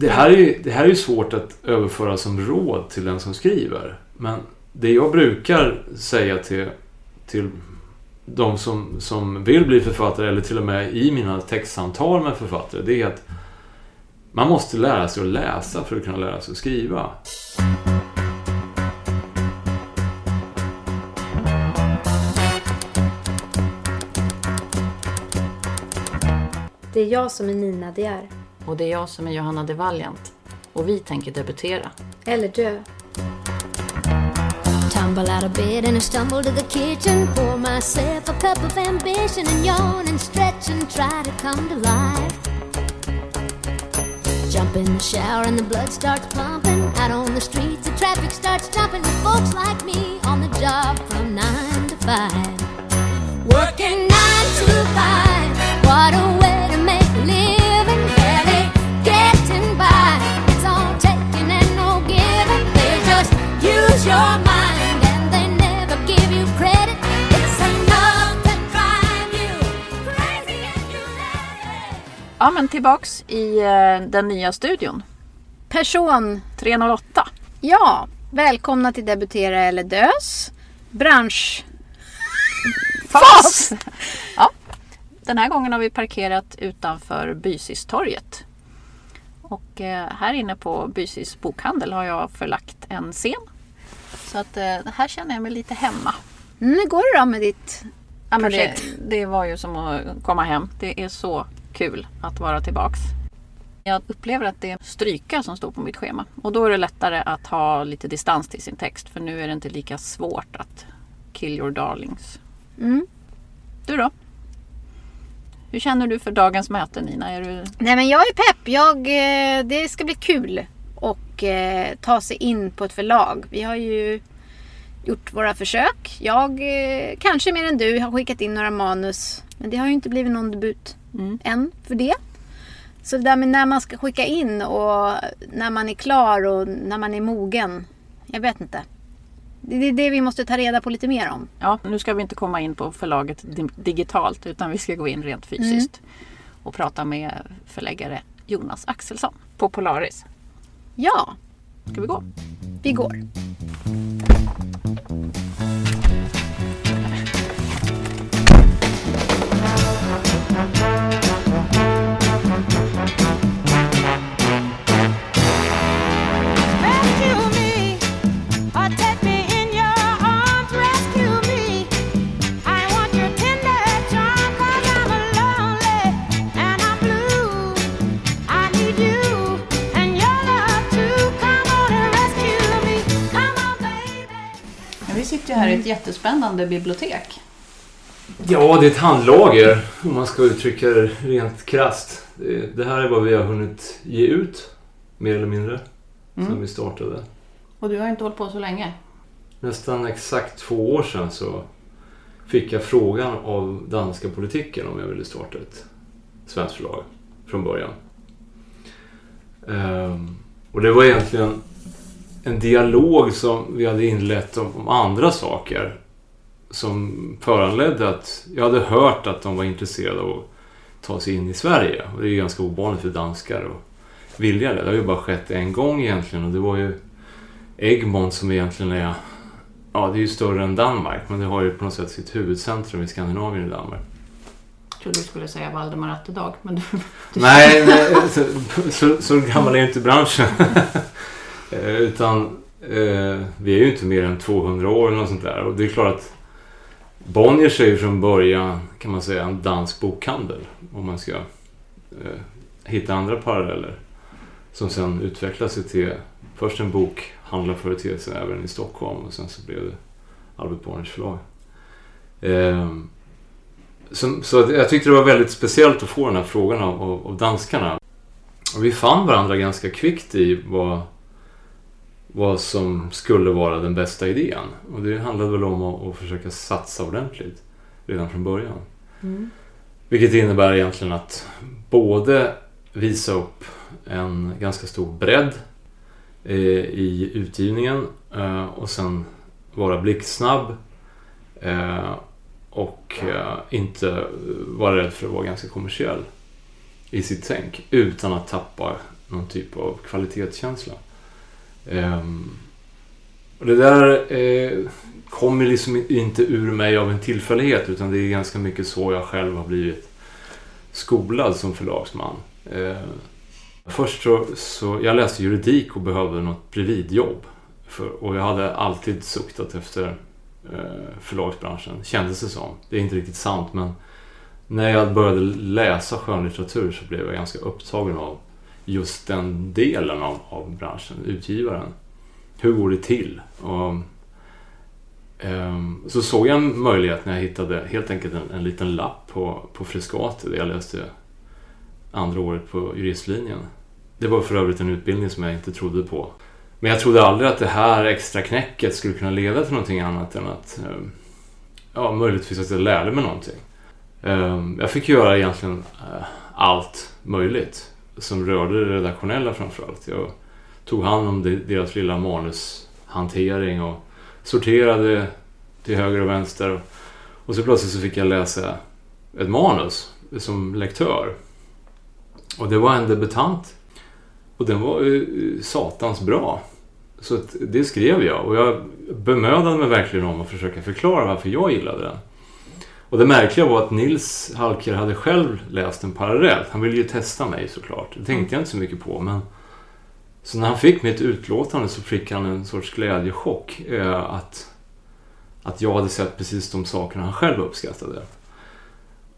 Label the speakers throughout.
Speaker 1: det, här är, det här är ju svårt att överföra som råd till den som skriver. Men det jag brukar säga till, till de som, som vill bli författare eller till och med i mina textsamtal med författare. Det är att man måste lära sig att läsa för att kunna lära sig att skriva.
Speaker 2: Det är jag som är Nina De.
Speaker 3: Och det är jag som är Johanna de Valiant. Och vi tänker debutera.
Speaker 2: Eller dö.
Speaker 4: Tumble out of bed and I stumble to the kitchen. Pour myself a cup of ambition and yawn and stretch and try to come to life. Jump in the shower and the blood starts pumping. Out on the streets, the traffic starts jumping with folks like me on the job from nine to five. Working nine to five. What a
Speaker 3: Ja, men tillbaks i eh, den nya studion.
Speaker 2: Person.
Speaker 3: 308.
Speaker 2: Ja, välkomna till Debutera eller Dös. Bransch...
Speaker 3: Fas! ja. Den här gången har vi parkerat utanför Bysistorget. Och eh, här inne på Bysis bokhandel har jag förlagt en scen. Så att eh, här känner jag mig lite hemma.
Speaker 2: Mm, hur går det då med ditt
Speaker 3: Ja, men det, det var ju som att komma hem. Det är så kul att vara tillbaks. Jag upplever att det är stryka som står på mitt schema. Och då är det lättare att ha lite distans till sin text. För nu är det inte lika svårt att kill your darlings.
Speaker 2: Mm.
Speaker 3: Du då? Hur känner du för dagens möte Nina? Är du...
Speaker 2: Nej men jag är pepp. Jag, eh, det ska bli kul och eh, ta sig in på ett förlag. Vi har ju gjort våra försök. Jag, eh, kanske mer än du, har skickat in några manus. Men det har ju inte blivit någon debut
Speaker 3: Mm.
Speaker 2: än för det. Så det där med när man ska skicka in och när man är klar och när man är mogen. Jag vet inte. Det är det vi måste ta reda på lite mer om.
Speaker 3: Ja, nu ska vi inte komma in på förlaget di- digitalt utan vi ska gå in rent fysiskt. Och prata med förläggare Jonas Axelsson på Polaris.
Speaker 2: Ja,
Speaker 3: Ska vi gå?
Speaker 2: vi går.
Speaker 5: I
Speaker 3: ett jättespännande bibliotek.
Speaker 1: Ja, det är ett handlager om man ska uttrycka det rent krasst. Det, här är vad vi har hunnit ge ut, mer eller mindre, sen vi startade.
Speaker 3: Och du har inte hållit på så länge.
Speaker 1: Nästan exakt två år sedan så fick jag frågan av danska politiken om jag ville starta ett svenskt förlag från början. Ehm, och det var egentligen en dialog som vi hade inlett om, om andra saker som föranledde att jag hade hört att de var intresserade av att ta sig in i Sverige. Och det är ju ganska ovanligt för danskar att vilja det. Det har ju bara skett en gång egentligen och det var ju Egmont som egentligen är Ja, det är ju större än Danmark men det har ju på något sätt sitt huvudcentrum i Skandinavien i Danmark.
Speaker 3: Jag trodde du skulle säga Valdemar Atterdag. Men du,
Speaker 1: Nej, nej så, så, så gammal är inte branschen. Eh, utan eh, vi är ju inte mer än 200 år eller något sånt där. Och det är klart att Bonniers är ju från början kan man säga en dansk bokhandel. Om man ska eh, hitta andra paralleller. Som sen utvecklade sig till först en bokhandlarföreteelse även i Stockholm och sen så blev det Albert Bonniers förlag. Eh, så, så jag tyckte det var väldigt speciellt att få den här frågan av, av, av danskarna. Och vi fann varandra ganska kvickt i vad, vad som skulle vara den bästa idén. Och det handlade väl om att, att försöka satsa ordentligt redan från början. Vilket innebär egentligen att både visa upp en ganska stor bredd eh, i utgivningen eh, och sen vara blixtsnabb eh, och eh, inte vara rädd för att vara ganska kommersiell i sitt tänk utan att tappa någon typ av kvalitetskänsla. Ehm, och det där eh, kommer liksom inte ur mig av en tillfällighet utan det är ganska mycket så jag själv har blivit skolad som förlagsman. Eh, först så, så, jag läste juridik och behövde något bredvidjobb. För, och jag hade alltid suktat efter eh, förlagsbranschen, kändes det som. Det är inte riktigt sant men när jag började läsa skönlitteratur så blev jag ganska upptagen av just den delen av, av branschen, utgivaren. Hur går det till? Och, ehm, så såg jag en möjlighet när jag hittade helt enkelt en, en liten lapp på, på Frescati där jag läste andra året på juristlinjen. Det var för övrigt en utbildning som jag inte trodde på. Men jag trodde aldrig att det här extra knäcket skulle kunna leda till någonting annat än att ehm, ja, möjligtvis att jag lärde mig någonting. Ehm, jag fick göra egentligen eh, allt möjligt som rörde det redaktionella framförallt. Jag tog hand om deras lilla manushantering och sorterade till höger och vänster. Och så plötsligt så fick jag läsa ett manus som lektör. Och det var en debutant. Och den var ju eh, satans bra. Så det skrev jag och jag bemödade mig verkligen om att försöka förklara varför jag gillade den. Och det märkliga var att Nils Halker hade själv läst den parallellt. Han ville ju testa mig såklart. Det tänkte jag inte så mycket på. Men så när han fick mitt utlåtande så fick han en sorts glädjechock. Eh, att, att jag hade sett precis de sakerna han själv uppskattade.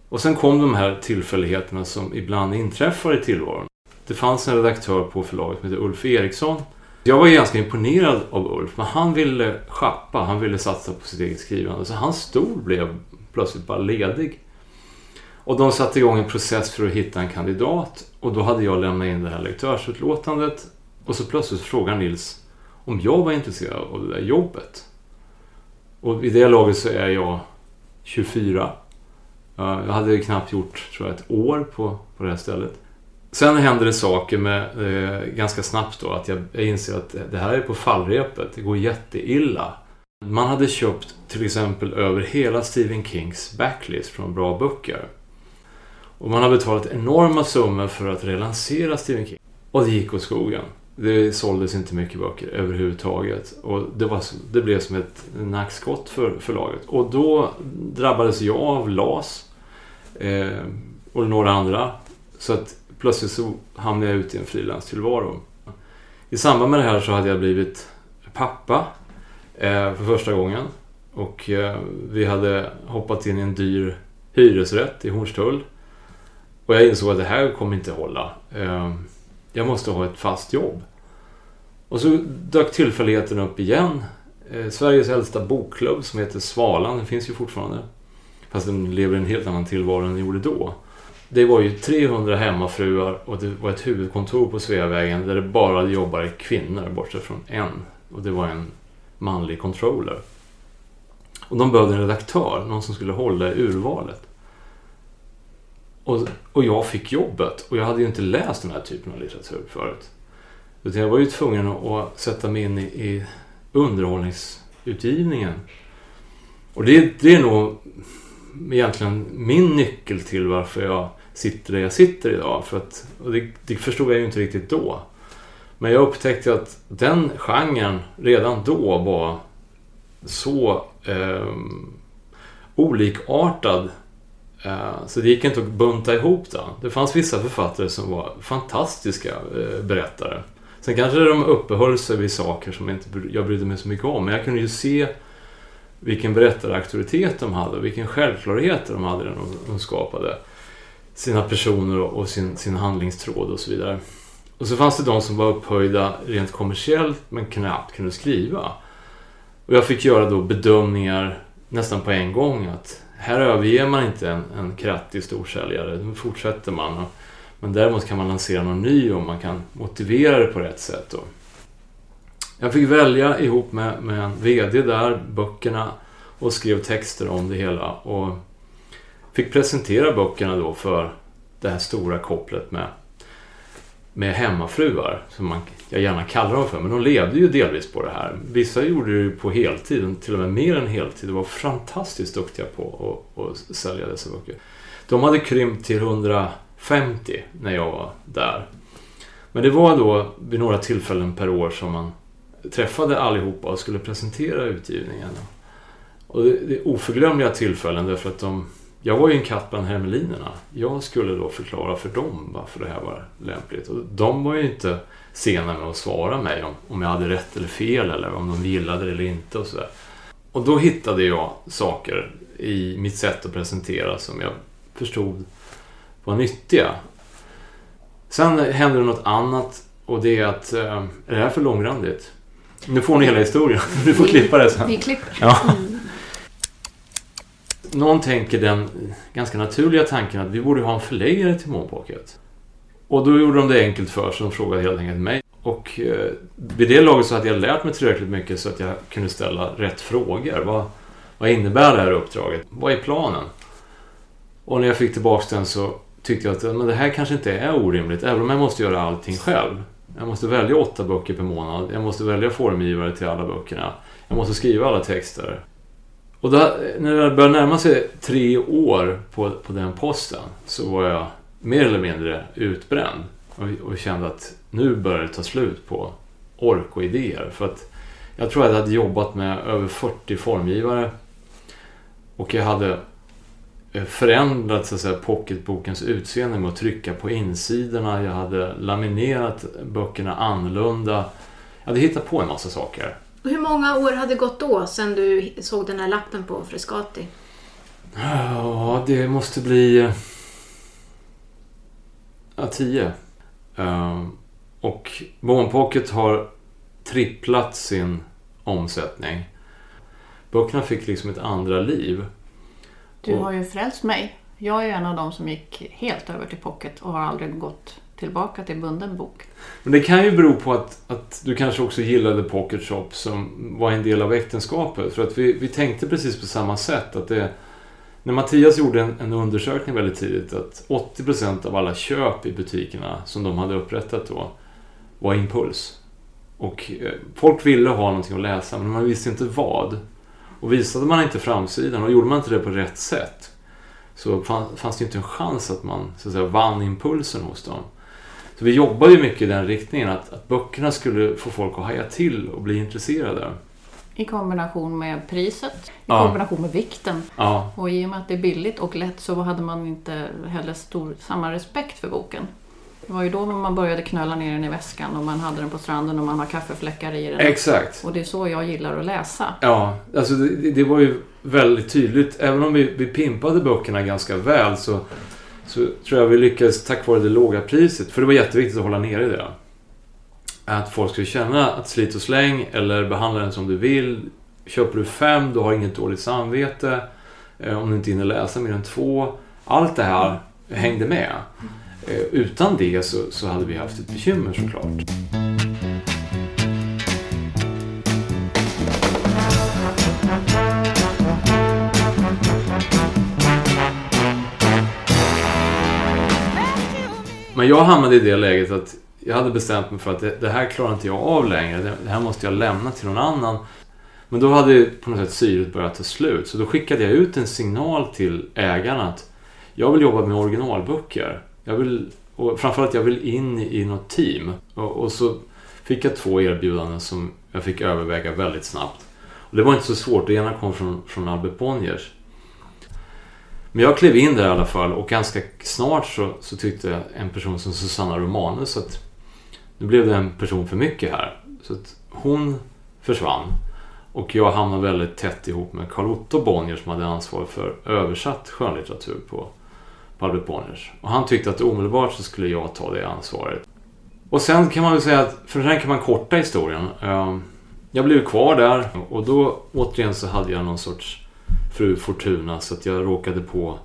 Speaker 1: Och sen kom de här tillfälligheterna som ibland inträffar i tillvaron. Det fanns en redaktör på förlaget som hette Ulf Eriksson. Jag var ganska imponerad av Ulf, men han ville schappa, han ville satsa på sitt eget skrivande. Så hans stol blev plötsligt bara ledig. Och de satte igång en process för att hitta en kandidat och då hade jag lämnat in det här lektörsutlåtandet och så plötsligt frågar Nils om jag var intresserad av det där jobbet. Och i det laget så är jag 24. Jag hade knappt gjort, tror jag, ett år på, på det här stället. Sen händer det saker med, eh, ganska snabbt då, att jag, jag inser att det här är på fallrepet. Det går jätteilla. Man hade köpt till exempel över hela Stephen Kings backlist från bra böcker. Och man har betalat enorma summor för att relansera Stephen King. Och det gick åt skogen. Det såldes inte mycket böcker överhuvudtaget. Och det, var, det blev som ett nackskott för förlaget. Och då drabbades jag av LAS eh, och några andra. Så att plötsligt så hamnade jag ute i en frilanstillvaro. I samband med det här så hade jag blivit pappa Eh, för första gången. Och eh, vi hade hoppat in i en dyr hyresrätt i Hornstull. Och jag insåg att det här kommer inte hålla. Eh, jag måste ha ett fast jobb. Och så dök tillfälligheten upp igen. Sveriges äldsta bokklubb som heter Svalan, den finns ju fortfarande. Fast den lever en helt annan tillvaro än den gjorde då. Det var ju 300 hemmafruar och det var ett huvudkontor på Sveavägen där det bara jobbade kvinnor bortsett från en. Och det var en manlig controller. Och de behövde en redaktör, någon som skulle hålla i urvalet. Och, och jag fick jobbet och jag hade ju inte läst den här typen av litteratur förut. Utan jag var ju tvungen att, att sätta mig in i, i underhållningsutgivningen. Och det, det är nog egentligen min nyckel till varför jag sitter där jag sitter idag. För att, och det, det förstod jag ju inte riktigt då. Men jag upptäckte att den genren redan då var så eh, olikartad eh, så det gick inte att bunta ihop den. Det fanns vissa författare som var fantastiska eh, berättare. Sen kanske de uppehöll sig vid saker som inte, jag brydde mig så mycket om. Men jag kunde ju se vilken berättarauktoritet de hade och vilken självklarhet de hade när de, de skapade sina personer och, och sin, sin handlingstråd och så vidare. Och så fanns det de som var upphöjda rent kommersiellt men knappt kunde skriva. Och jag fick göra då bedömningar nästan på en gång att här överger man inte en, en krattig storsäljare, nu fortsätter man. Och, men däremot kan man lansera någon ny och man kan motivera det på rätt sätt. Då. Jag fick välja ihop med, med en VD där, böckerna och skrev texter om det hela. Och fick presentera böckerna då för det här stora kopplet med, med hemmafruar, som man, jag gärna kallar dem för. Men de levde ju delvis på det här. Vissa gjorde det på heltid, till och med mer än heltid. De var fantastiskt duktiga på att, att sälja dessa böcker. De hade krympt till 150 när jag var där. Men det var då vid några tillfällen per år som man träffade allihopa och skulle presentera utgivningen. Och det är oförglömliga tillfällen därför att de, jag var ju en katt bland hermelinerna. Jag skulle då förklara för dem varför det här var lämpligt. Och de var ju inte sena med att svara mig om, om jag hade rätt eller fel eller om de gillade det eller inte och sådär. Och då hittade jag saker i mitt sätt att presentera som jag förstod var nyttiga. Sen hände det något annat och det är att, eh, är det här för långrandigt? Nu får ni hela historien. Du får klippa det sen.
Speaker 3: Vi klipper.
Speaker 1: Ja. Någon tänker den ganska naturliga tanken att vi borde ha en förläggare till Månpocket. Och då gjorde de det enkelt för sig. De frågade helt enkelt mig. Och eh, vid det laget så hade jag lärt mig tillräckligt mycket så att jag kunde ställa rätt frågor. Vad, vad innebär det här uppdraget? Vad är planen? Och när jag fick tillbaka den så tyckte jag att men det här kanske inte är orimligt, även om jag måste göra allting själv. Jag måste välja åtta böcker per månad. Jag måste välja formgivare till alla böckerna. Jag måste skriva alla texter. Och då, när det började närma sig tre år på, på den posten så var jag mer eller mindre utbränd och, och kände att nu börjar det ta slut på ork och idéer. För att jag tror att jag hade jobbat med över 40 formgivare och jag hade eh, förändrat så att säga, pocketbokens utseende med att trycka på insidorna. Jag hade laminerat böckerna annorlunda. Jag hade hittat på en massa saker.
Speaker 2: Hur många år hade gått då sedan du såg den här lappen på Frescati?
Speaker 1: Ja, det måste bli... eh, Ja, tio. Ehm, och Bone Pocket har tripplat sin omsättning. Böckerna fick liksom ett andra liv.
Speaker 3: Du har ju frälst mig. Jag är en av dem som gick helt över till pocket och har aldrig gått tillbaka till bunden bok.
Speaker 1: Men det kan ju bero på att, att du kanske också gillade Pocket Shop som var en del av äktenskapet. För att vi, vi tänkte precis på samma sätt. att det När Mattias gjorde en, en undersökning väldigt tidigt att 80% av alla köp i butikerna som de hade upprättat då var impuls. Och eh, folk ville ha någonting att läsa men man visste inte vad. Och visade man inte framsidan och gjorde man inte det på rätt sätt så fanns det inte en chans att man så att säga, vann impulsen hos dem. Så vi jobbade ju mycket i den riktningen att, att böckerna skulle få folk att haja till och bli intresserade.
Speaker 3: I kombination med priset, i
Speaker 1: Ja.
Speaker 3: kombination med vikten.
Speaker 1: Ja,
Speaker 3: Och i och med att det är billigt och lätt så hade man inte heller stor, samma respekt för boken. Det var ju då man började knöla ner den i väskan och man hade den på stranden och man har kaffefläckar i den.
Speaker 1: exakt.
Speaker 3: Och det är så jag gillar att läsa.
Speaker 1: Ja, alltså det, det var ju väldigt tydligt. Även om vi, vi pimpade böckerna ganska väl så, så tror jag vi lyckades tack vare det låga priset. För det var jätteviktigt att hålla nere det. Att folk skulle känna att slit och släng eller behandla den som du vill. Köper du fem, du har inget dåligt samvete. Eh, om du inte hinner läsa mer än två. Allt det här hängde med. Eh, utan det så, så hade vi haft ett bekymmer såklart. Men jag hamnade i det läget att jag hade bestämt mig för att det, det här klarar inte jag av längre. Det, det här måste jag lämna till någon annan. Men då hade på något sätt syret börjat ta slut. Så då skickade jag ut en signal till ägarna att jag vill jobba med originalböcker. Jag vill, och framförallt jag vill in i något team. Och, och så fick jag två erbjudanden som jag fick överväga väldigt snabbt. Och det var inte så svårt. Det ena kom från, från Albert Bonniers. Men jag klev in där i alla fall och ganska snart så, så tyckte en person som Susanna Romanus att nu blev det en person för mycket här. Så att hon försvann. Och jag hamnade väldigt tätt ihop med Carl Otto Bonnier som hade ansvar för översatt skönlitteratur på, på Albert Bonniers. Och han tyckte att omedelbart så skulle jag ta det ansvaret. Och sen kan man väl säga att, för sen kan man korta historien. Ehm, jag blev kvar där och då återigen så hade jag någon sorts fru Fortuna så att jag råkade på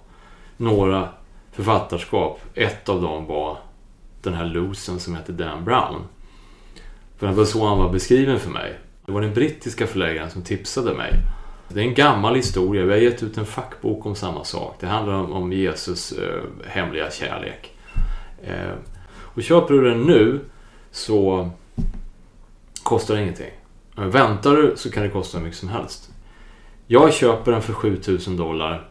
Speaker 1: några författarskap. Ett av dem var den här losen som hette Dan Brown. För det var så han var beskriven för mig. Det var den brittiska förläggaren som tipsade mig. Det är en gammal historia. Vi har gett ut en fackbok om samma sak. Det handlar om, om Jesus eh, hemliga kärlek. Eh, och köper du den nu så kostar det ingenting. Men väntar du så kan det kosta hur mycket som helst. Jag köper den för 7000 dollar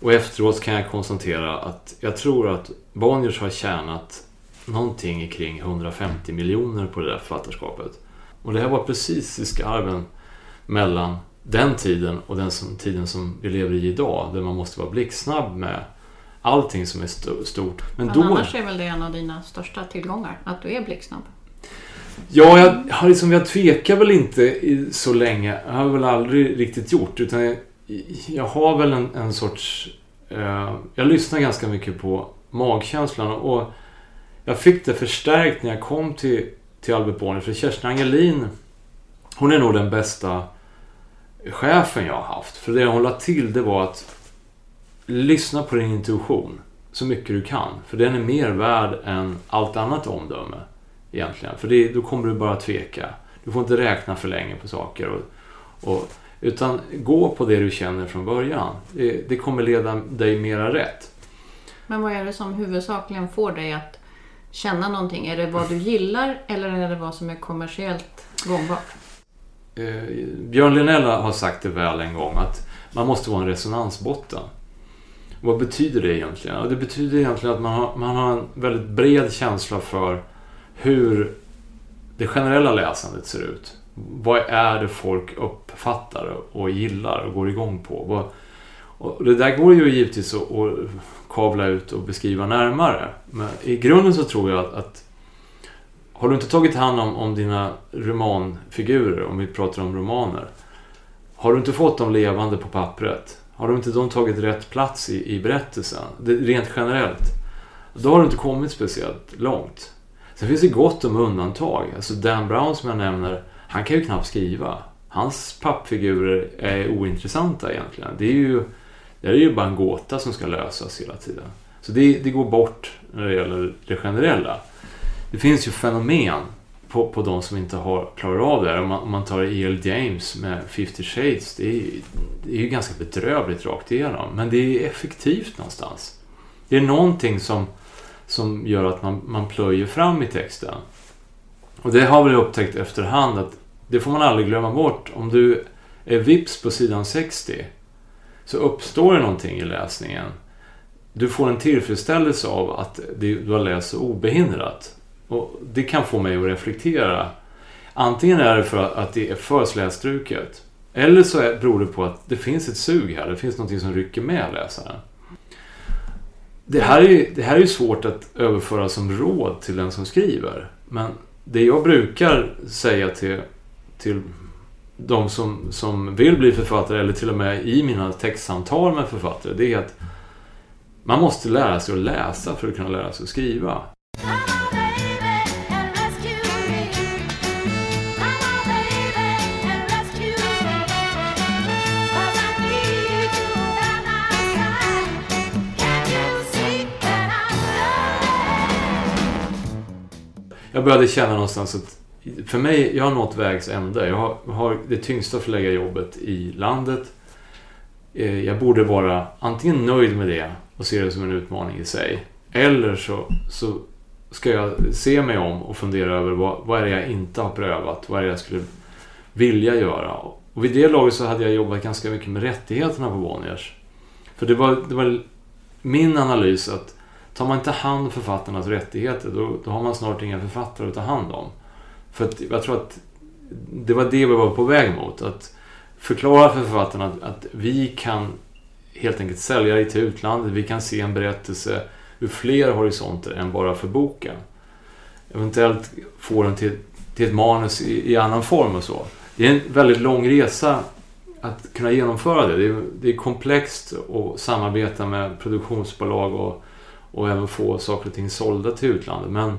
Speaker 1: och efteråt kan jag konstatera att jag tror att Bonniers har tjänat någonting kring 150 miljoner på det där författarskapet. Och det här var precis i skarven mellan den tiden och den som, tiden som vi lever i idag, där man måste vara blixtsnabb med allting som är st- stort. Men
Speaker 3: Men
Speaker 1: då...
Speaker 3: annars är väl det en av dina största tillgångar, att du är blixtsnabb.
Speaker 1: Ja, jag, har liksom, jag tvekar väl inte så länge. Jag har väl aldrig riktigt gjort. Utan jag, jag har väl en, en sorts... Eh, jag lyssnar ganska mycket på magkänslan. Och jag fick det förstärkt när jag kom till, till Albert Bonnier. För Kerstin Angelin, hon är nog den bästa chefen jag har haft. För det hon la till, det var att lyssna på din intuition så mycket du kan. För den är mer värd än allt annat omdöme egentligen. För det, då kommer du bara tveka. Du får inte räkna för länge på saker. Och, och, utan gå på det du känner från början. Det, det kommer leda dig mera rätt.
Speaker 3: Men vad är det som huvudsakligen får dig att känna någonting? Är det vad du gillar eller är det vad som är kommersiellt gångbart?
Speaker 1: Eh, Björn Linell har sagt det väl en gång att man måste vara en resonansbotten. Vad betyder det egentligen? Det betyder egentligen att man har, man har en väldigt bred känsla för hur det generella läsandet ser ut. Vad är det folk uppfattar och gillar och går igång på? Och det där går ju givetvis att, att kavla ut och beskriva närmare. Men i grunden så tror jag att, att har du inte tagit hand om, om dina romanfigurer, om vi pratar om romaner. Har du inte fått dem levande på pappret, har de inte de tagit rätt plats i, i berättelsen, det, rent generellt, då har du inte kommit speciellt långt. Sen finns det gott om undantag. Alltså Dan Brown som jag nämner, han kan ju knappt skriva. Hans pappfigurer är ointressanta egentligen. Det är ju, det är ju bara en gåta som ska lösas hela tiden. Så det, det går bort när det gäller det generella. Det finns ju fenomen på, på de som inte har, klarar av det här. Om man, om man tar E.L. James med 50 Shades. Det är, det är ju ganska bedrövligt rakt igenom. Men det är effektivt någonstans. Det är någonting som, som gör att man, man plöjer fram i texten. Och det har vi upptäckt efterhand att det får man aldrig glömma bort. Om du är vips på sidan 60 så uppstår det någonting i läsningen. Du får en tillfredsställelse av att du har läst så obehindrat. Och det kan få mig att reflektera. Antingen är det för att det är för slätstruket. Eller så beror det på att det finns ett sug här. Det finns någonting som rycker med läsaren. Det här, är, ju- det här är ju svårt att överföra som råd till den som skriver. Men det jag brukar säga till, till de som, som vill bli författare, eller till och med i mina textsamtal med författare, det är att man måste lära sig att läsa för att kunna lära sig att skriva. Jag började känna någonstans att för mig, jag har nått vägs ände. Jag har, har det tyngsta förläggarjobbet i landet. Eh, Jag borde vara antingen nöjd med det och se det som en utmaning i sig. Eller så, så ska jag se mig om och fundera över vad, vad är det jag inte har prövat? Vad är det jag skulle vilja göra? Och vid det laget så hade jag jobbat ganska mycket med rättigheterna på Bonniers. För det var, det var min analys att tar man inte hand om författarnas rättigheter då, då har man snart inga författare att ta hand om. För att jag tror att det var det vi var på väg mot. Att förklara för författarna att, att vi kan helt enkelt sälja det till utlandet. Vi kan se en berättelse ur fler horisonter än bara för boken. Eventuellt få den till, till ett manus i, i annan form och så. Det är en väldigt lång resa att kunna genomföra det. Det är, det är komplext att samarbeta med produktionsbolag och, och även få saker och ting sålda till utlandet. Men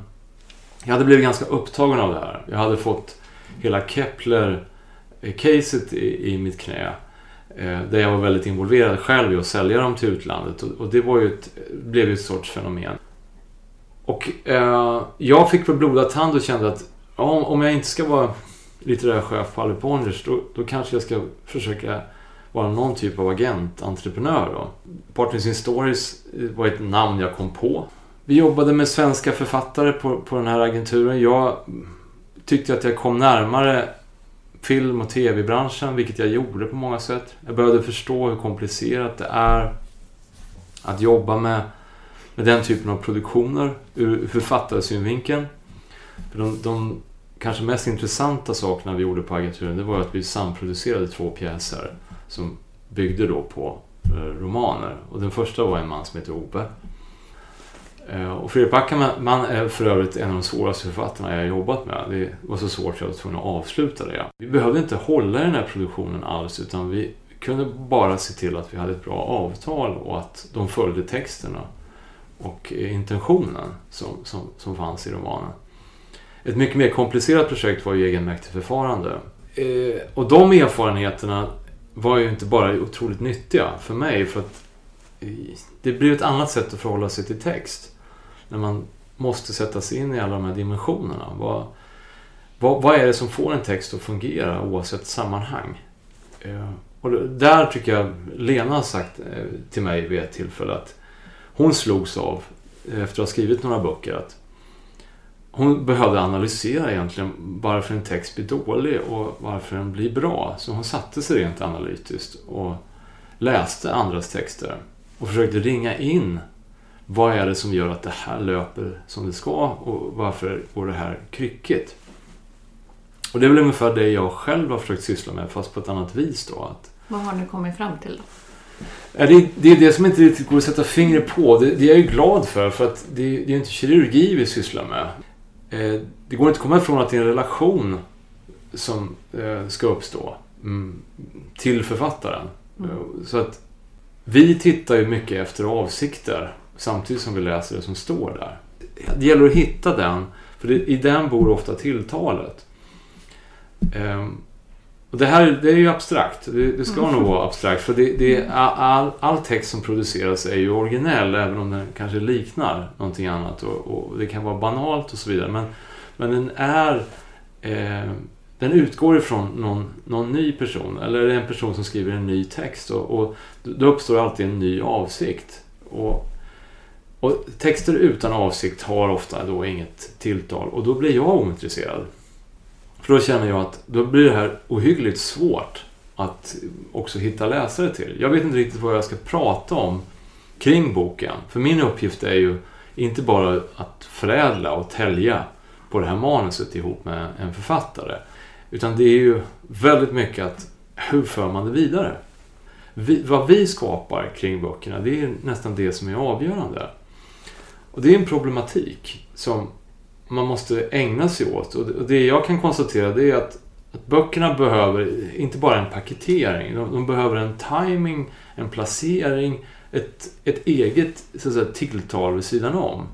Speaker 1: jag hade blivit ganska upptagen av det här. Jag hade fått hela Kepler-caset eh, i, i mitt knä. Eh, där jag var väldigt involverad själv i att sälja dem till utlandet. Och, och det var ju ett, blev ju ett sorts fenomen. Och eh, jag fick väl blodad tand och kände att om, om jag inte ska vara litterär chef på Albert Ponders då, då kanske jag ska försöka vara någon typ av agent, entreprenör. Då. Partners in Stories Eh, var ett namn jag kom på. Vi jobbade med svenska författare på, på den här agenturen. Jag tyckte att jag kom närmare film och tv-branschen, vilket jag gjorde på många sätt. Jag började förstå hur komplicerat det är att jobba med med den typen av produktioner ur författarsynvinkeln. För de, de kanske mest intressanta sakerna vi gjorde på agenturen det var att vi samproducerade två pjäser som byggde då på Eh, romaner. Och den första var en man som heter Ove. Eh, och Fredrik Backman är för övrigt en av de svåraste författarna jag har jobbat med. Det var så svårt att jag var tvungen att avsluta det. Vi behövde inte hålla i den här produktionen alls utan vi kunde bara se till att vi hade ett bra avtal och att de följde texterna och intentionen som, som, som fanns i romanen. Ett mycket mer komplicerat projekt var ju egenmäktigt förfarande. Eh, och de erfarenheterna var ju inte bara otroligt nyttiga för mig för att det blir ett annat sätt att förhålla sig till text. När man måste sätta sig in i alla de här dimensionerna. Vad, vad, vad är det som får en text att fungera oavsett sammanhang? Eh, och där tycker jag Lena har sagt eh, till mig vid ett tillfälle att hon slogs av, efter att ha skrivit några böcker, att hon behövde analysera egentligen varför en text blir dålig och varför den blir bra. Så hon satte sig rent analytiskt och läste andras texter och försökte ringa in vad är det som gör att det här löper som det ska och varför går det här kryckigt. Och det är väl ungefär det jag själv har försökt syssla med fast på ett annat vis då. Att
Speaker 3: Vad har ni kommit fram till? Då?
Speaker 1: Det, det är det som inte riktigt går att sätta fingret på. Det, det är jag ju glad för, för att det, det är inte kirurgi vi sysslar med. Eh, det går inte att komma ifrån att det är en relation som eh, ska uppstå mm, till författaren.
Speaker 3: Mm.
Speaker 1: Eh, Så att vi tittar ju mycket efter avsikter samtidigt som vi läser det som står där. Det gäller att hitta den, för det, i den bor ofta tilltalet. Ehm, och det här det är ju abstrakt. Det, det ska nog vara abstrakt. För det, det, all, all text som produceras är ju originell även om den kanske liknar någonting annat. Och, och det kan vara banalt och så vidare. Men, men den är... Eh, den utgår ifrån någon, någon ny person. Eller en person som skriver en ny text. Och, och då uppstår alltid en ny avsikt. Och, och texter utan avsikt har ofta då inget tilltal. Och då blir jag ointresserad. För då känner jag att då blir det här ohyggligt svårt att också hitta läsare till. Jag vet inte riktigt vad jag ska prata om kring boken. För min uppgift är ju inte bara att förädla och tälja på det här manuset ihop med en författare. Utan det är ju väldigt mycket att hur för man det vidare? Vi, vad vi skapar kring böckerna, det är nästan det som är avgörande. Och det är en problematik som man måste ägna sig åt. Och det- jag kan konstatera det är att, att böckerna behöver inte bara en paketering. De, de behöver en timing, en placering, ett, ett eget så att säga, tilltal vid sidan om.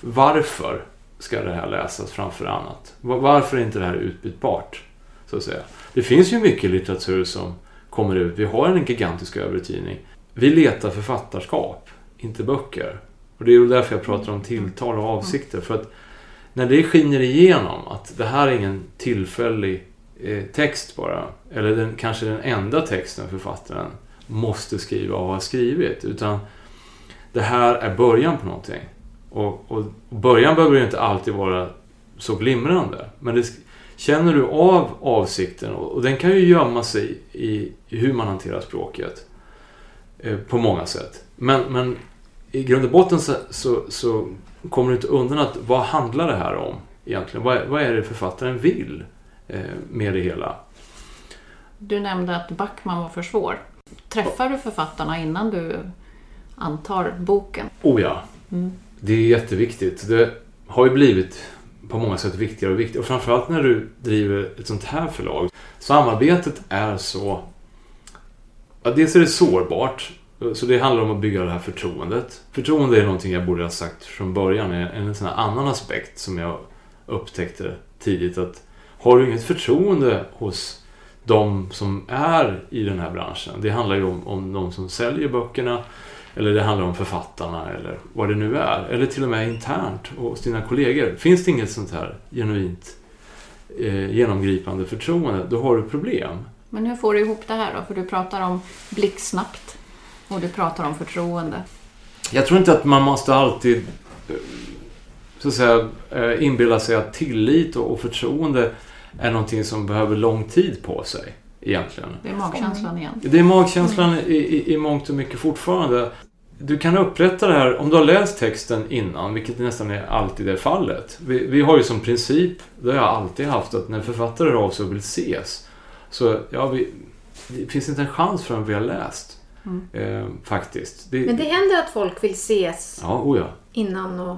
Speaker 1: Varför ska det här läsas framför annat? Varför är inte det här utbytbart? Så att säga. Det finns ju mycket litteratur som kommer ut. Vi har en gigantisk övertidning. Vi letar författarskap, inte böcker. Och det är ju därför jag pratar om tilltal och avsikter. För att när det skiner igenom att det här är ingen tillfällig eh, text bara, eller den, kanske den enda texten författaren måste skriva och har skrivit, utan det här är början på någonting. Och, och början behöver ju inte alltid vara så glimrande, men det, känner du av avsikten, och, och den kan ju gömma sig i, i hur man hanterar språket eh, på många sätt. Men, men i grund och botten så, så, så kommer du inte undan att vad handlar det här om egentligen? Vad, är- vad är det författaren vill eh, med det hela?
Speaker 3: Du nämnde att Backman var för svår. Träffar du författarna innan du antar boken?
Speaker 1: Oh ja,
Speaker 3: Mm.
Speaker 1: det är jätteviktigt. Det har ju blivit på många sätt viktigare och viktigare. Och framförallt när du driver ett sånt här förlag. Samarbetet är så... Ja, dels är det sårbart. Så det handlar om att bygga det här förtroendet. Förtroende är någonting jag borde ha sagt från början. En, sån här annan aspekt som jag upptäckte tidigt. att Har du inget förtroende hos de som är i den här branschen. Det handlar ju om, om de som säljer böckerna. Eller det handlar om författarna eller vad det nu är. Eller till och med internt hos dina kollegor. Finns det inget sånt här genuint eh, genomgripande förtroende, då har du problem.
Speaker 3: Men hur får du ihop det här då? För du pratar om blixtsnabbt och du pratar om förtroende.
Speaker 1: Jag tror inte att man måste alltid så att säga, eh, inbilla sig att tillit och och förtroende är någonting som behöver lång tid på sig egentligen.
Speaker 3: Det är magkänslan igen.
Speaker 1: Det är magkänslan i, i, i mångt och mycket fortfarande. du kan upprätta det här om du har läst texten innan, vilket nästan är alltid är fallet. Vi, vi har ju som princip, det har jag alltid haft, att när författare hör av sig och vill ses, så ja, vi, det finns inte en chans förrän vi har läst. Eh, faktiskt. Det,
Speaker 2: Men det händer att folk vill ses
Speaker 1: Ja, oh ja.
Speaker 2: innan och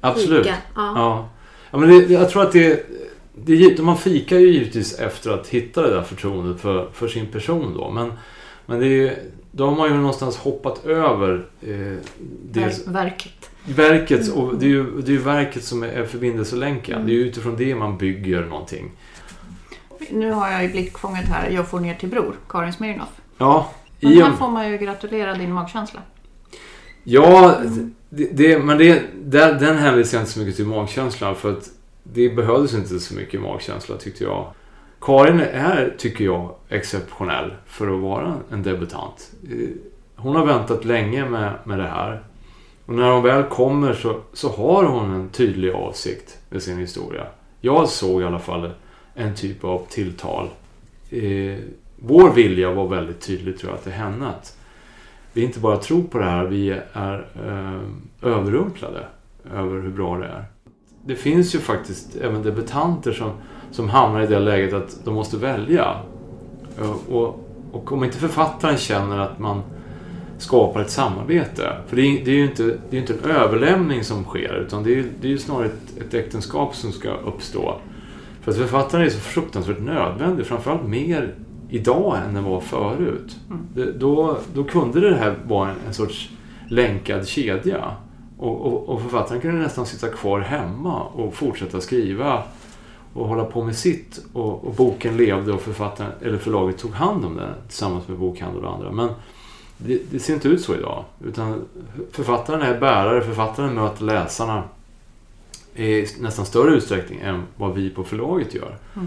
Speaker 1: Absolut.
Speaker 2: fika. Ja.
Speaker 1: Ja. ja men det, jag tror att det, det... Man fikar ju givetvis efter att hitta det där förtroendet för, för sin person då. Men, men det är, då har man ju någonstans hoppat över eh, det,
Speaker 3: Ver- verket.
Speaker 1: verket. Och det är ju det är verket som är, förbindelselänken. Det är ju utifrån det man bygger någonting.
Speaker 3: Nu har jag i blickfånget här Jag får ner till bror, Karin Smirnoff.
Speaker 1: Ja,
Speaker 3: Men
Speaker 1: i
Speaker 3: här får man ju gratulera din magkänsla.
Speaker 1: ja det, det, men det, där, den hänvisar jag inte så mycket till magkänslan. För att det behövdes inte så mycket magkänsla tyckte jag. Karin är, tycker jag, exceptionell för att vara en debutant. Eh, Hon har väntat länge med, med det här. Och när hon väl kommer så, så har hon en tydlig avsikt med sin historia. Jag såg i alla fall en typ av tilltal. Eh, vår vilja var väldigt tydlig tror jag till henne. Att vi inte bara tror på det här, vi är eh, överrumplade över hur bra det är. Det finns ju faktiskt även debutanter som, som hamnar i det läget att de måste välja. Eh, och, och om inte författaren känner att man skapar ett samarbete. För det är, det är ju inte, det är inte en överlämning som sker utan det är, ju- det är ju snarare ett, ett äktenskap som ska uppstå. För att författaren är så fruktansvärt nödvändig, framförallt mer idag än den var förut. Det, då, då kunde det här vara en, en sorts länkad kedja. Och, och, och författaren kunde nästan sitta kvar hemma och fortsätta skriva och hålla på med sitt. Och, och boken levde och författaren, eller förlaget tog hand om den tillsammans med bokhandel och andra. Men det, det ser inte ut så idag. Utan författaren är bärare, författaren möter läsarna i nästan större utsträckning än vad vi på förlaget gör. Och,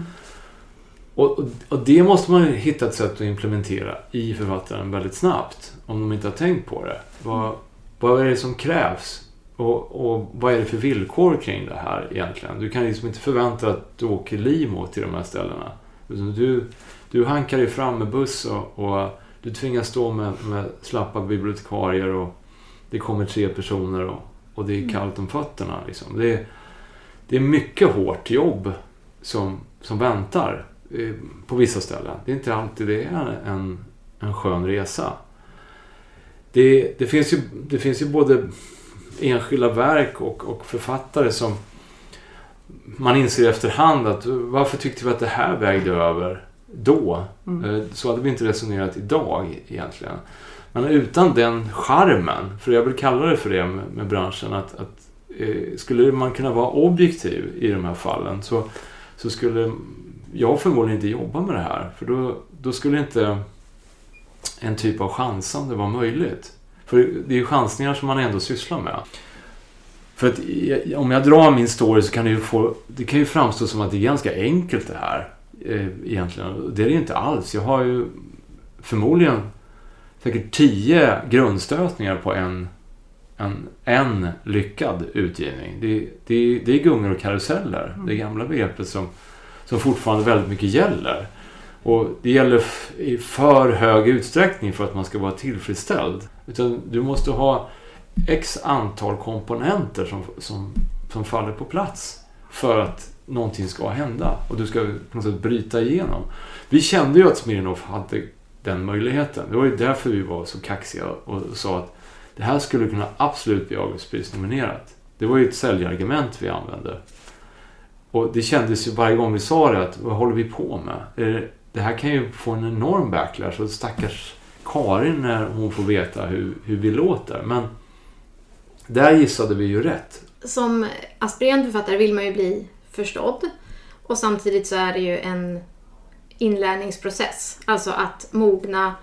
Speaker 1: och, och det måste man hitta ett sätt att implementera i författaren väldigt snabbt. Om de inte har tänkt på det. Vad, vad är det som krävs? Och, och vad är det för villkor kring det här egentligen? Du kan liksom inte förvänta dig att du åker limo till de här ställena. Du, du hankar dig fram med buss och, och du tvingas stå med, med slappa bibliotekarier och det kommer tre personer och, och det är kallt om fötterna. Liksom. Det, är, det är mycket hårt jobb som, som väntar på vissa ställen. Det är inte alltid det är en, en skön resa. Det, det, finns ju, det finns ju både enskilda verk och, och författare som man inser efterhand att varför tyckte vi att det här vägde över då? Eh, Så hade vi inte resonerat idag egentligen. Men utan den charmen, för jag vill kalla det för det med, med branschen, att, att eh, skulle man kunna vara objektiv i de här fallen så, så skulle jag förmodligen inte jobba med det här. För då, då skulle inte en typ av chansande vara möjligt. För det är ju chansningar som man ändå sysslar med. För att om jag drar min story så kan det ju, få, det kan ju framstå som att det är ganska enkelt det här. Eh, egentligen. Det är det ju inte alls. Jag har ju förmodligen säkert tio grundstötningar på en, en, en lyckad utgivning. Det, det, det är gungor och karuseller. Det gamla begreppet som, som fortfarande väldigt mycket gäller. Och det gäller i för hög utsträckning för att man ska vara tillfredsställd. Utan du måste ha x antal komponenter som, som, som faller på plats för att någonting ska hända och du ska på något sätt bryta igenom. Vi kände ju att Smirnoff hade den möjligheten. Det var ju därför vi var så kaxiga och sa att det här skulle kunna absolut bli Augustprisnominerat. Det var ju ett säljargument vi använde. Och det kändes ju varje gång vi sa det att vad håller vi på med? Det- Det här kan ju få en enorm backlash och stackars Karin när hon får veta hur, hur vi låter. Men där gissade vi ju rätt.
Speaker 2: Som aspirerande författare vill man ju bli förstådd. Och samtidigt så är det ju en inlärningsprocess. Alltså att mogna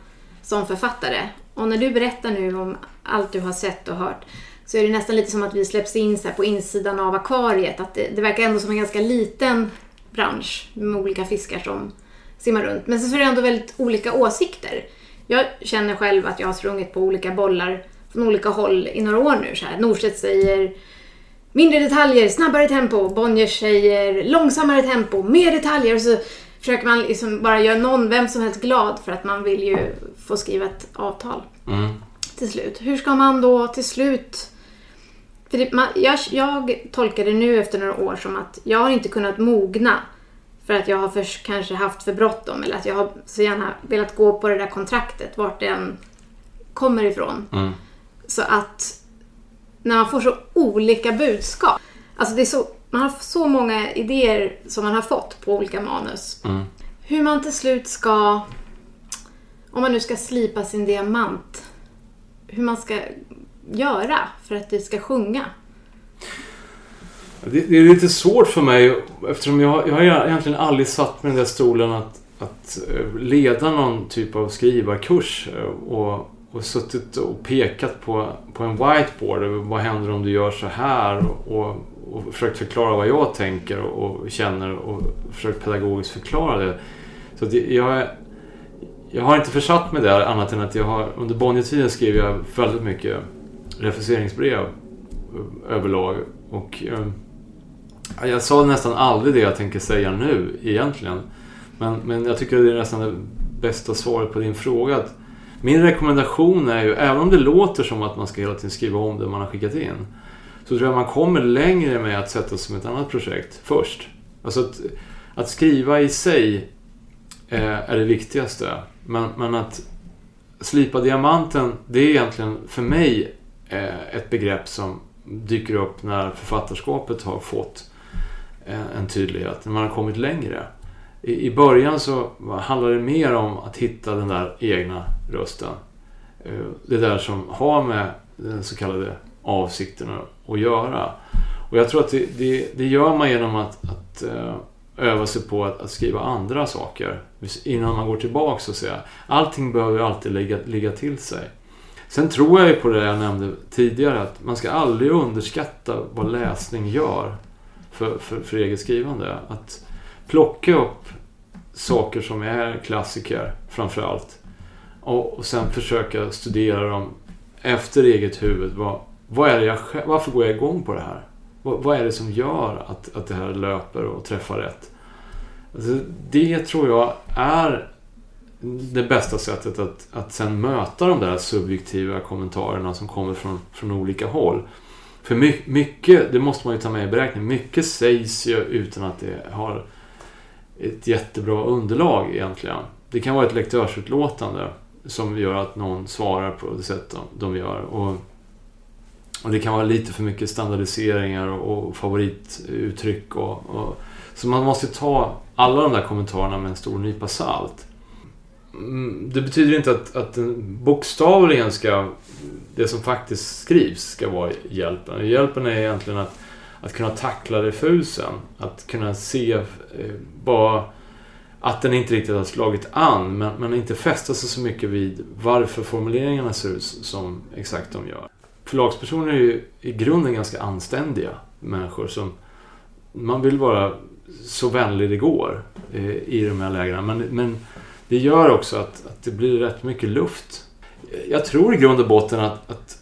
Speaker 2: som författare. Och när du berättar nu om allt du har sett och hört så är det nästan lite som att vi släpps in så på insidan av akvariet. Att det, det verkar ändå som en ganska liten bransch med olika fiskar som simmar runt. Men sen så är det ändå väldigt olika åsikter. Jag känner själv att jag har sprungit på olika bollar från olika håll i några år nu. Så här. Norstedt säger mindre detaljer, snabbare tempo. Bonniers säger långsammare tempo, mer detaljer. Och så försöker man liksom bara göra någon, vem som helst glad för att man vill ju få skriva ett avtal.
Speaker 1: Mm.
Speaker 2: till slut? Hur ska man då till slut... För det, man, jag, jag tolkar det nu efter några år som att jag har inte kunnat mogna för att jag har först kanske haft för bråttom eller att jag har så gärna velat gå på det där kontraktet vart det än kommer ifrån.
Speaker 1: Mm.
Speaker 2: Så att när man får så olika budskap. Alltså det är så, man har så många idéer som man har fått på olika manus.
Speaker 1: Mm.
Speaker 2: Hur man till slut ska, om man nu ska slipa sin diamant, hur man ska göra för att du ska sjunga.
Speaker 1: Det, det är lite svårt för mig eftersom jag, jag har egentligen aldrig satt mig i den där stolen att, att eh, leda någon typ av skrivarkurs eh, och, och suttit och pekat på, på en whiteboard. Vad händer om du gör så här? Och, och försökt förklara vad jag tänker och, och känner och försökt pedagogiskt förklara det. Så att jag, jag har inte försatt mig där annat än att jag har under Bonnier-tiden skrev jag väldigt mycket refuseringsbrev eh, överlag. Och eh, jag sa nästan aldrig det jag tänker säga nu egentligen. Men, men jag tycker det är nästan det bästa svaret på din fråga. Att min rekommendation är ju, även om det låter som att man ska hela tiden skriva om det man har skickat in. Så tror jag man kommer längre med att sätta sig som ett annat projekt först. Alltså att, att skriva i sig eh, är det viktigaste. Men, men att slipa diamanten, det är egentligen för mig Eh, ett begrepp som dyker upp när författarskapet har fått eh, en tydlighet, när man har kommit längre. I, början så handlar det mer om att hitta den där egna rösten. Eh, det där som har med den så kallade avsikten att- göra. Och jag tror att det, det, det gör man genom att, att öva sig på att, att skriva andra saker innan man går tillbaka och säga allting behöver alltid ligga, ligga till sig. Sen tror jag ju på det jag nämnde tidigare att man ska aldrig underskatta vad läsning gör för, för, för eget skrivande. Att plocka upp saker som är klassiker framför allt och, och sen försöka studera dem efter eget huvud. Vad, vad är det jag, varför går jag igång på det här? Vad, vad är det som gör att, att det här löper och träffar rätt? Alltså, det tror jag är det bästa sättet att, att sen möta de där subjektiva kommentarerna som kommer från, från olika håll. För my, mycket, det måste man ju ta med i beräkning, mycket sägs ju utan att det har ett jättebra underlag egentligen. Det kan vara ett lektörsutlåtande som gör att någon svarar på det sätt de, de gör. Och, och det kan vara lite för mycket standardiseringar och, och favorituttryck. Och, och, så man måste ta alla de där kommentarerna med en stor nypa salt. Mm, det betyder inte att, att den bokstavligen ska, det som faktiskt skrivs ska vara hjälpen. Hjälpen är egentligen att, att kunna tackla refusen. Att kunna se eh, bara att den inte riktigt har slagit an, men, men inte fästa sig så mycket vid varför formuleringarna ser ut som exakt de gör. Förlagspersoner är ju i grunden ganska anständiga människor som man vill vara så vänlig det går eh, i de här lägena. Men, men det gör också att, att det blir rätt mycket luft. Jag tror i grund och botten att, att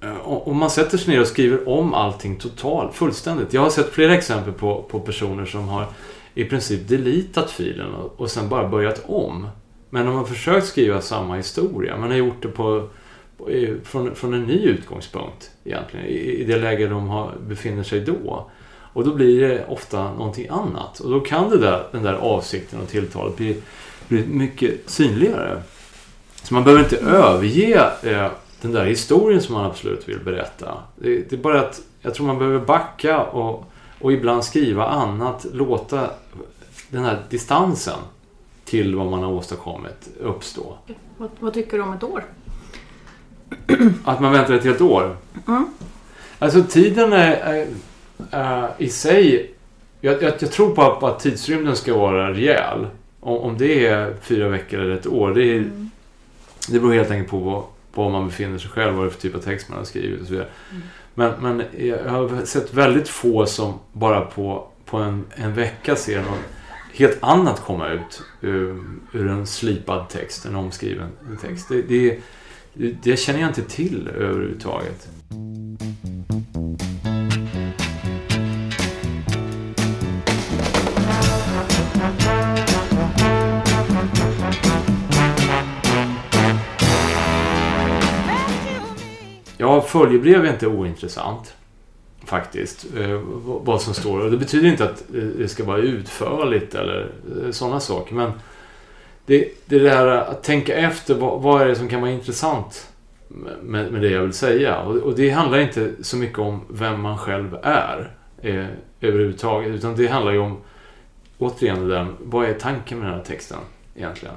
Speaker 1: eh, om man sätter sig ner och skriver om allting totalt, fullständigt. Jag har sett flera exempel på, på personer som har i princip deletat filen och, och sen bara börjat om. Men de har försökt skriva samma historia, men har gjort det på, på, från, från en ny utgångspunkt egentligen, i, i det läge de har, befinner sig då. Och då blir det ofta någonting annat. Och då kan det där, den där avsikten och tilltalet bli, bli mycket synligare. Så man behöver inte överge eh, den där historien som man absolut vill berätta. Det, det är bara att jag tror man behöver backa och, och ibland skriva annat. Låta den här distansen till vad man har åstadkommit uppstå.
Speaker 3: Vad, vad tycker du om ett år?
Speaker 1: Att man väntar ett helt år.
Speaker 3: Mm.
Speaker 1: Alltså tiden är, är, är i sig... Jag, jag, jag tror på att, att tidsrymden ska vara rejäl. Om, om det är fyra veckor eller ett år, det, är, det beror helt enkelt på vad, var man befinner sig själv, vad det är för typ av text man har skrivit och så vidare. Men, men jag har sett väldigt få som bara på, på en, en vecka ser något helt annat komma ut ur, ur en slipad text, en omskriven text. Det, det, det, det känner jag inte till överhuvudtaget.
Speaker 5: Ja,
Speaker 1: följebrev är inte ointressant. Faktiskt. Eh, vad som står. Och det betyder inte att eh, det ska vara utförligt eller eh, sådana saker. Men det, det där att tänka efter. Vad, vad är det som kan vara intressant med, med det jag vill säga? Och, och det handlar inte så mycket om vem man själv är eh, överhuvudtaget. Utan det handlar ju om, återigen det där, vad är tanken med den här texten egentligen?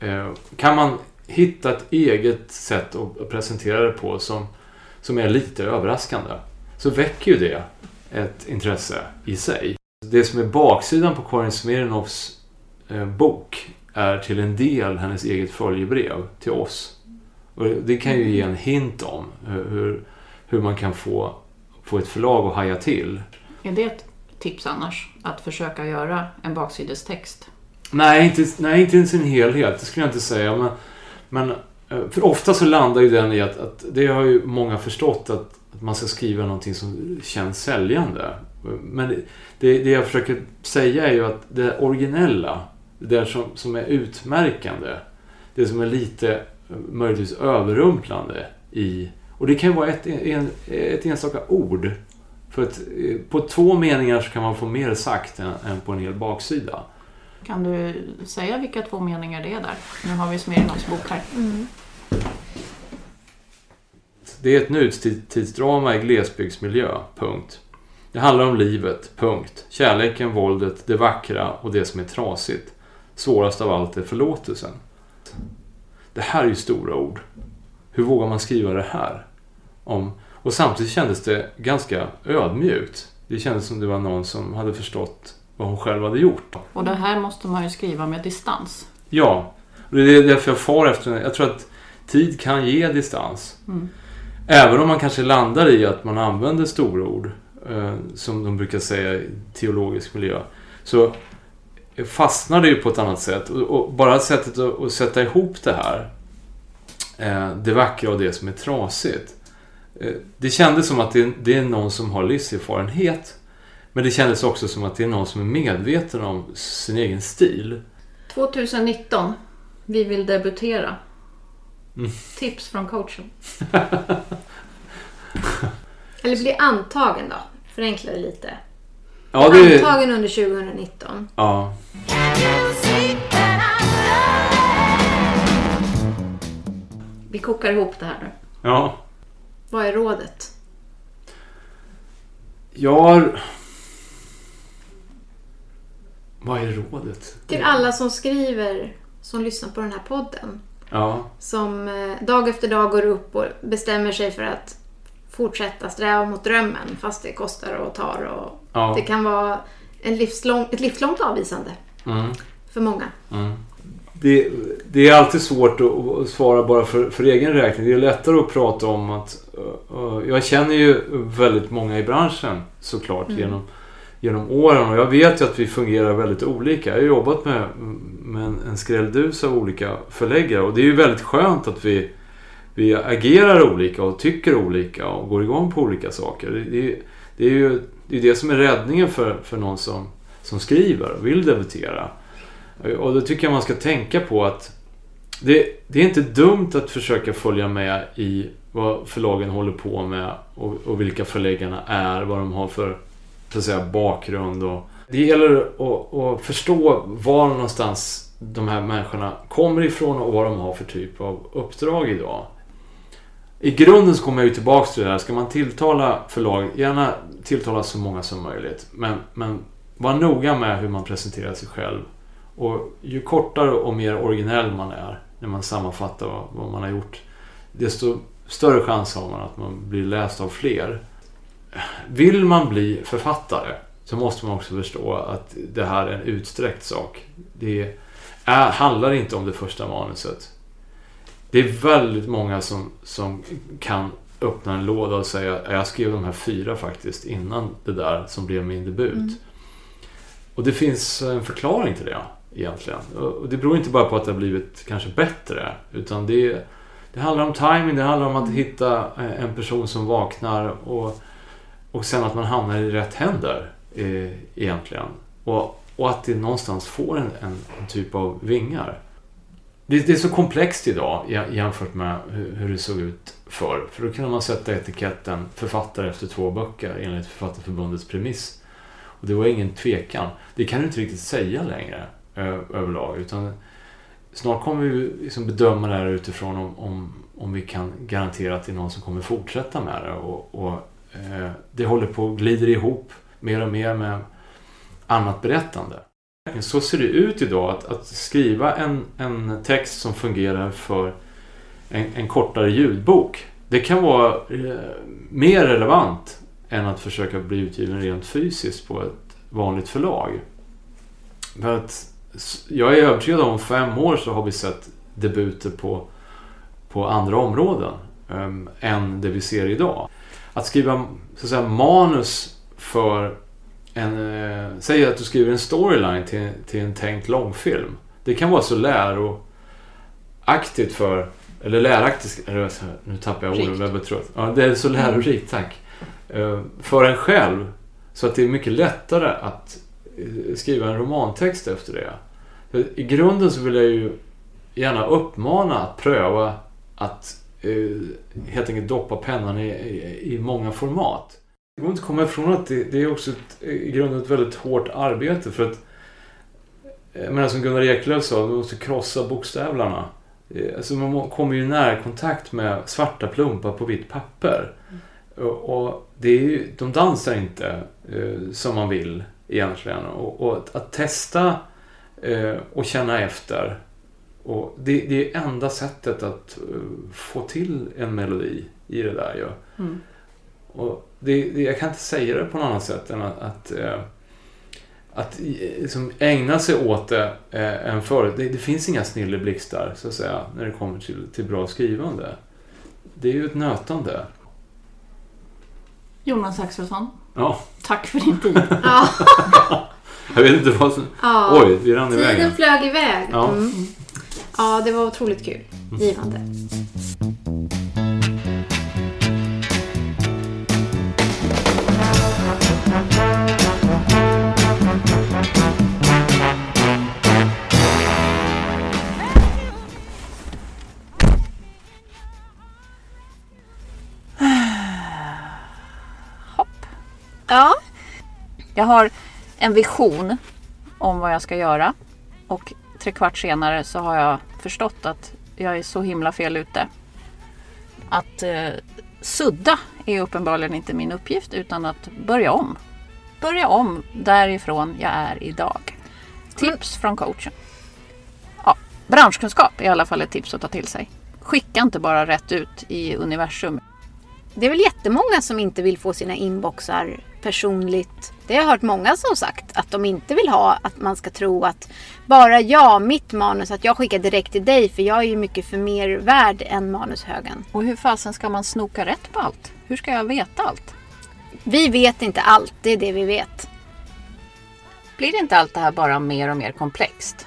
Speaker 1: Eh, kan man hitta ett eget sätt att presentera det på som, som är lite överraskande så väcker ju det ett intresse i sig. Det som är baksidan på Karin Smirnoffs eh, bok är till en del hennes eget följebrev till oss. Och det kan ju ge en hint om hur, hur, hur man kan få, få ett förlag att haja till.
Speaker 3: Är det ett tips annars? Att försöka göra en baksidestext?
Speaker 1: Nej, inte, nej, inte i sin helhet. Det skulle jag inte säga. Men, men eh, för ofta så landar ju den i att, att det har ju många förstått att, att man ska skriva någonting som känns säljande. Men det, det jag försöker säga är ju att det originella, det som, som är utmärkande, det som är lite eh, möjligtvis överrumplande i... Och det kan ju vara ett, en, ett enstaka ord. För att eh, på två meningar så kan man få mer sagt än, än på en hel baksida.
Speaker 3: Kan du säga vilka två meningar det är där? Nu har vi Smirnoffs bok här.
Speaker 1: Det är ett nuttidsdrama i glesbygdsmiljö. Punkt. Det handlar om livet. Punkt. Kärleken, våldet, det vackra och det som är trasigt. Svårast av allt är förlåtelsen. Det här är ju stora ord. Hur vågar man skriva det här? Om, och samtidigt kändes det ganska ödmjukt. Det kändes som det var någon som hade förstått vad hon själv hade gjort.
Speaker 3: Och det här måste man ju skriva med distans.
Speaker 1: Ja, och det är därför jag far efter Jag tror att tid kan ge distans.
Speaker 3: Mm.
Speaker 1: Även om man kanske landar i att man använder storord, eh, som de brukar säga i teologisk miljö, så fastnar det ju på ett annat sätt. Och, och bara sättet att, att sätta ihop det här, eh, det vackra och det som är trasigt. Eh, det kändes som att det, det är någon som har livserfarenhet, men det kändes också som att det är någon som är medveten om sin egen stil.
Speaker 3: 2019. Vi vill debutera.
Speaker 1: Mm.
Speaker 3: Tips från coachen.
Speaker 2: Eller bli antagen då. Förenkla det lite.
Speaker 1: Ja, det,
Speaker 2: Antagen under 2019.
Speaker 1: ja.
Speaker 3: Vi kokar ihop det här nu.
Speaker 1: ja.
Speaker 2: Vad är rådet?
Speaker 1: Jag har... Vad är rådet?
Speaker 2: Till alla som skriver, som lyssnar på den här podden.
Speaker 1: Ja,
Speaker 2: Som eh, dag efter dag går upp och bestämmer sig för att fortsätta sträva mot drömmen fast det kostar och tar. Och
Speaker 1: ja.
Speaker 2: Det kan vara en livslång, ett livslångt avvisande
Speaker 1: Mm,
Speaker 2: för många.
Speaker 1: mm. Det, det är alltid svårt att, svara bara för, för egen räkning. Det är lättare att prata om att... uh, jag känner ju väldigt många i branschen såklart genom, genom åren. Och jag vet ju att vi fungerar väldigt olika. Jag har jobbat med, med en, en skrälldus av olika förläggare. Och det är ju väldigt skönt att vi, vi agerar olika och tycker olika och går igång på olika saker. Det, det, det är ju det, är det som är räddningen för, för någon som, som skriver och vill debutera. Och då tycker jag man ska tänka på att det, det är inte dumt att försöka följa med i vad förlagen håller på med och, och vilka förläggarna är, vad de har för så att säga, bakgrund. Och det gäller att, att förstå var någonstans de här människorna kommer ifrån och vad de har för typ av uppdrag idag. I grunden så kommer jag ju tillbaka till det här. Ska man tilltala förlag, gärna tilltala så många som möjligt. Men, men var noga med hur man presenterar sig själv. Och ju kortare och mer originell man är när man sammanfattar vad, vad man har gjort, desto större chans har man att man blir läst av fler. Vill man bli författare så måste man också förstå att det här är en utsträckt sak. Det är, handlar inte om det första manuset. Det är väldigt många som, som kan öppna en låda och säga jag skrev de här fyra faktiskt innan det där som blev min debut. Och det finns en förklaring till det egentligen. Och det beror inte bara på att det har blivit kanske bättre. Utan det, det handlar om timing, det handlar om att hitta en person som vaknar och, och sen att man hamnar i rätt händer eh, egentligen. Och, och att det någonstans får en, en, en typ av vingar. det, det är så komplext idag jämfört med hur, hur det såg ut förr. För då kunde man sätta etiketten författare efter två böcker enligt Författarförbundets premiss. Och det var ingen tvekan. Det kan du inte riktigt säga längre ö, överlag. Utan snart kommer vi liksom bedöma det här utifrån om, om, om vi kan garantera att det är någon som kommer fortsätta med det. Och, och Eh, det håller på att glider ihop mer och mer med annat berättande. Så ser det ut idag att, att skriva en, en text som fungerar för en, en kortare ljudbok. Det kan vara eh, mer relevant än att försöka bli utgiven rent fysiskt på ett vanligt förlag. För att jag är övertygad om fem år så har vi sett debuter på, på andra områden eh, än det vi ser idag. Att skriva så att säga, manus för en... Eh, säg att du skriver en storyline till, till en tänkt långfilm. Det kan vara så läroaktigt för... Eller läraktigt... Nu tappar jag trött. Ja, det är så lärorikt, tack. Eh, för en själv. Så att det är mycket lättare att eh, skriva en romantext efter det. För I grunden så vill jag ju gärna uppmana att pröva att Eh, helt enkelt doppa pennan i, i, i många format. Det går inte att komma ifrån att det, det är också ett, i grunden ett väldigt hårt arbete för att eh, men jag menar som Gunnar Eklöf sa, man måste krossa bokstävlarna. Eh, alltså man kommer ju i närkontakt med svarta plumpar på vitt papper. Och, och det är ju, de dansar inte eh, som man vill egentligen. Och, och att, att testa eh, och känna efter. Och det, det är enda sättet att eh, få till en melodi i det där ju.
Speaker 3: Mm.
Speaker 1: Och det, det, jag kan inte säga det på något annat sätt än att, att, eh, att eh, liksom ägna sig åt det eh, än förut. Det, det finns inga snilleblixtar så att säga när det kommer till, till bra skrivande. Det är ju ett nötande.
Speaker 3: Jonas Axelsson,
Speaker 1: Ja,
Speaker 3: tack för din tid.
Speaker 2: Ja,
Speaker 1: jag vet inte vad som...
Speaker 2: ja.
Speaker 1: Oj, vi rann iväg.
Speaker 2: Tiden flög iväg.
Speaker 1: Ja.
Speaker 2: Mm. Ja, det var otroligt kul. Givande.
Speaker 3: Hopp.
Speaker 2: Ja,
Speaker 3: Jag har en vision om vad jag ska göra. Och tre kvart senare så har jag förstått att jag är så himla fel ute. Att eh, sudda är uppenbarligen inte min uppgift utan att börja om. Börja om därifrån jag är idag. Tips från coachen. Ja, branschkunskap är i alla fall ett tips att ta till sig. Skicka inte bara rätt ut i universum.
Speaker 2: det är väl jättemånga som inte vill få sina inboxar personligt. Det har jag hört många som sagt att de inte vill ha att man ska tro att bara jag, mitt manus, att jag skickar direkt till dig för jag är ju mycket för mer värd än manushögen.
Speaker 3: Och hur fasen ska man snoka rätt på allt? Hur ska jag veta allt?
Speaker 2: Vi vet inte allt, det är det vi vet.
Speaker 3: Blir inte allt det här bara mer och mer komplext?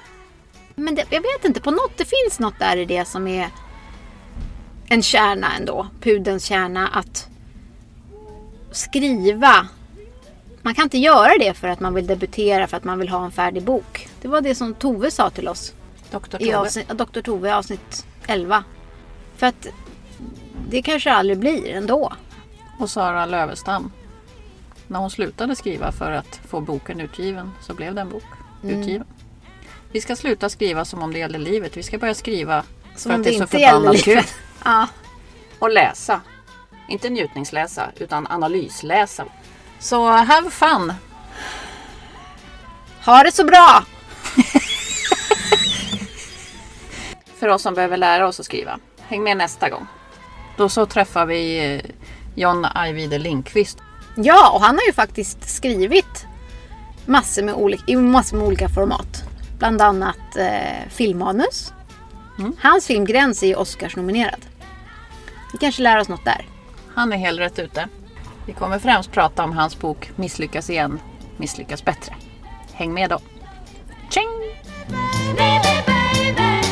Speaker 2: Men det, jag vet inte, på något, det finns något där i det som är en kärna ändå. Pudens kärna att skriva. Man kan inte göra det för att man vill debutera, för att man vill ha en färdig bok. Det var det som Tove sa till oss
Speaker 3: Doktor
Speaker 2: i
Speaker 3: Tove.
Speaker 2: avsnitt, Dr. Tove i avsnitt 11. För att det kanske aldrig blir ändå.
Speaker 3: Och Sara Lövestam. När hon slutade skriva för att få boken utgiven så blev det en bok utgiven. Vi ska sluta skriva som om det gällde livet. Vi ska börja skriva
Speaker 2: Som
Speaker 3: för att det
Speaker 2: det
Speaker 3: är så
Speaker 2: gäller
Speaker 3: förbannat kul.
Speaker 2: Ja.
Speaker 3: Och läsa. Inte njutningsläsa utan analysläsa. Så have fun!
Speaker 2: Ha det så bra!
Speaker 3: För oss som behöver lära oss att skriva. Häng med nästa gång. Då så träffar vi eh, John Ajvide Lindqvist.
Speaker 2: Ja, och han har ju faktiskt skrivit massor med olika, i massor med olika format. Bland annat eh, filmmanus. Hans film Gräns är ju Oscars-nominerad. Vi kanske lär oss något där.
Speaker 3: Han är helt rätt ute. Vi kommer främst prata om hans bok Misslyckas igen, misslyckas bättre. Häng med då! Tjing!
Speaker 5: Baby, baby, baby.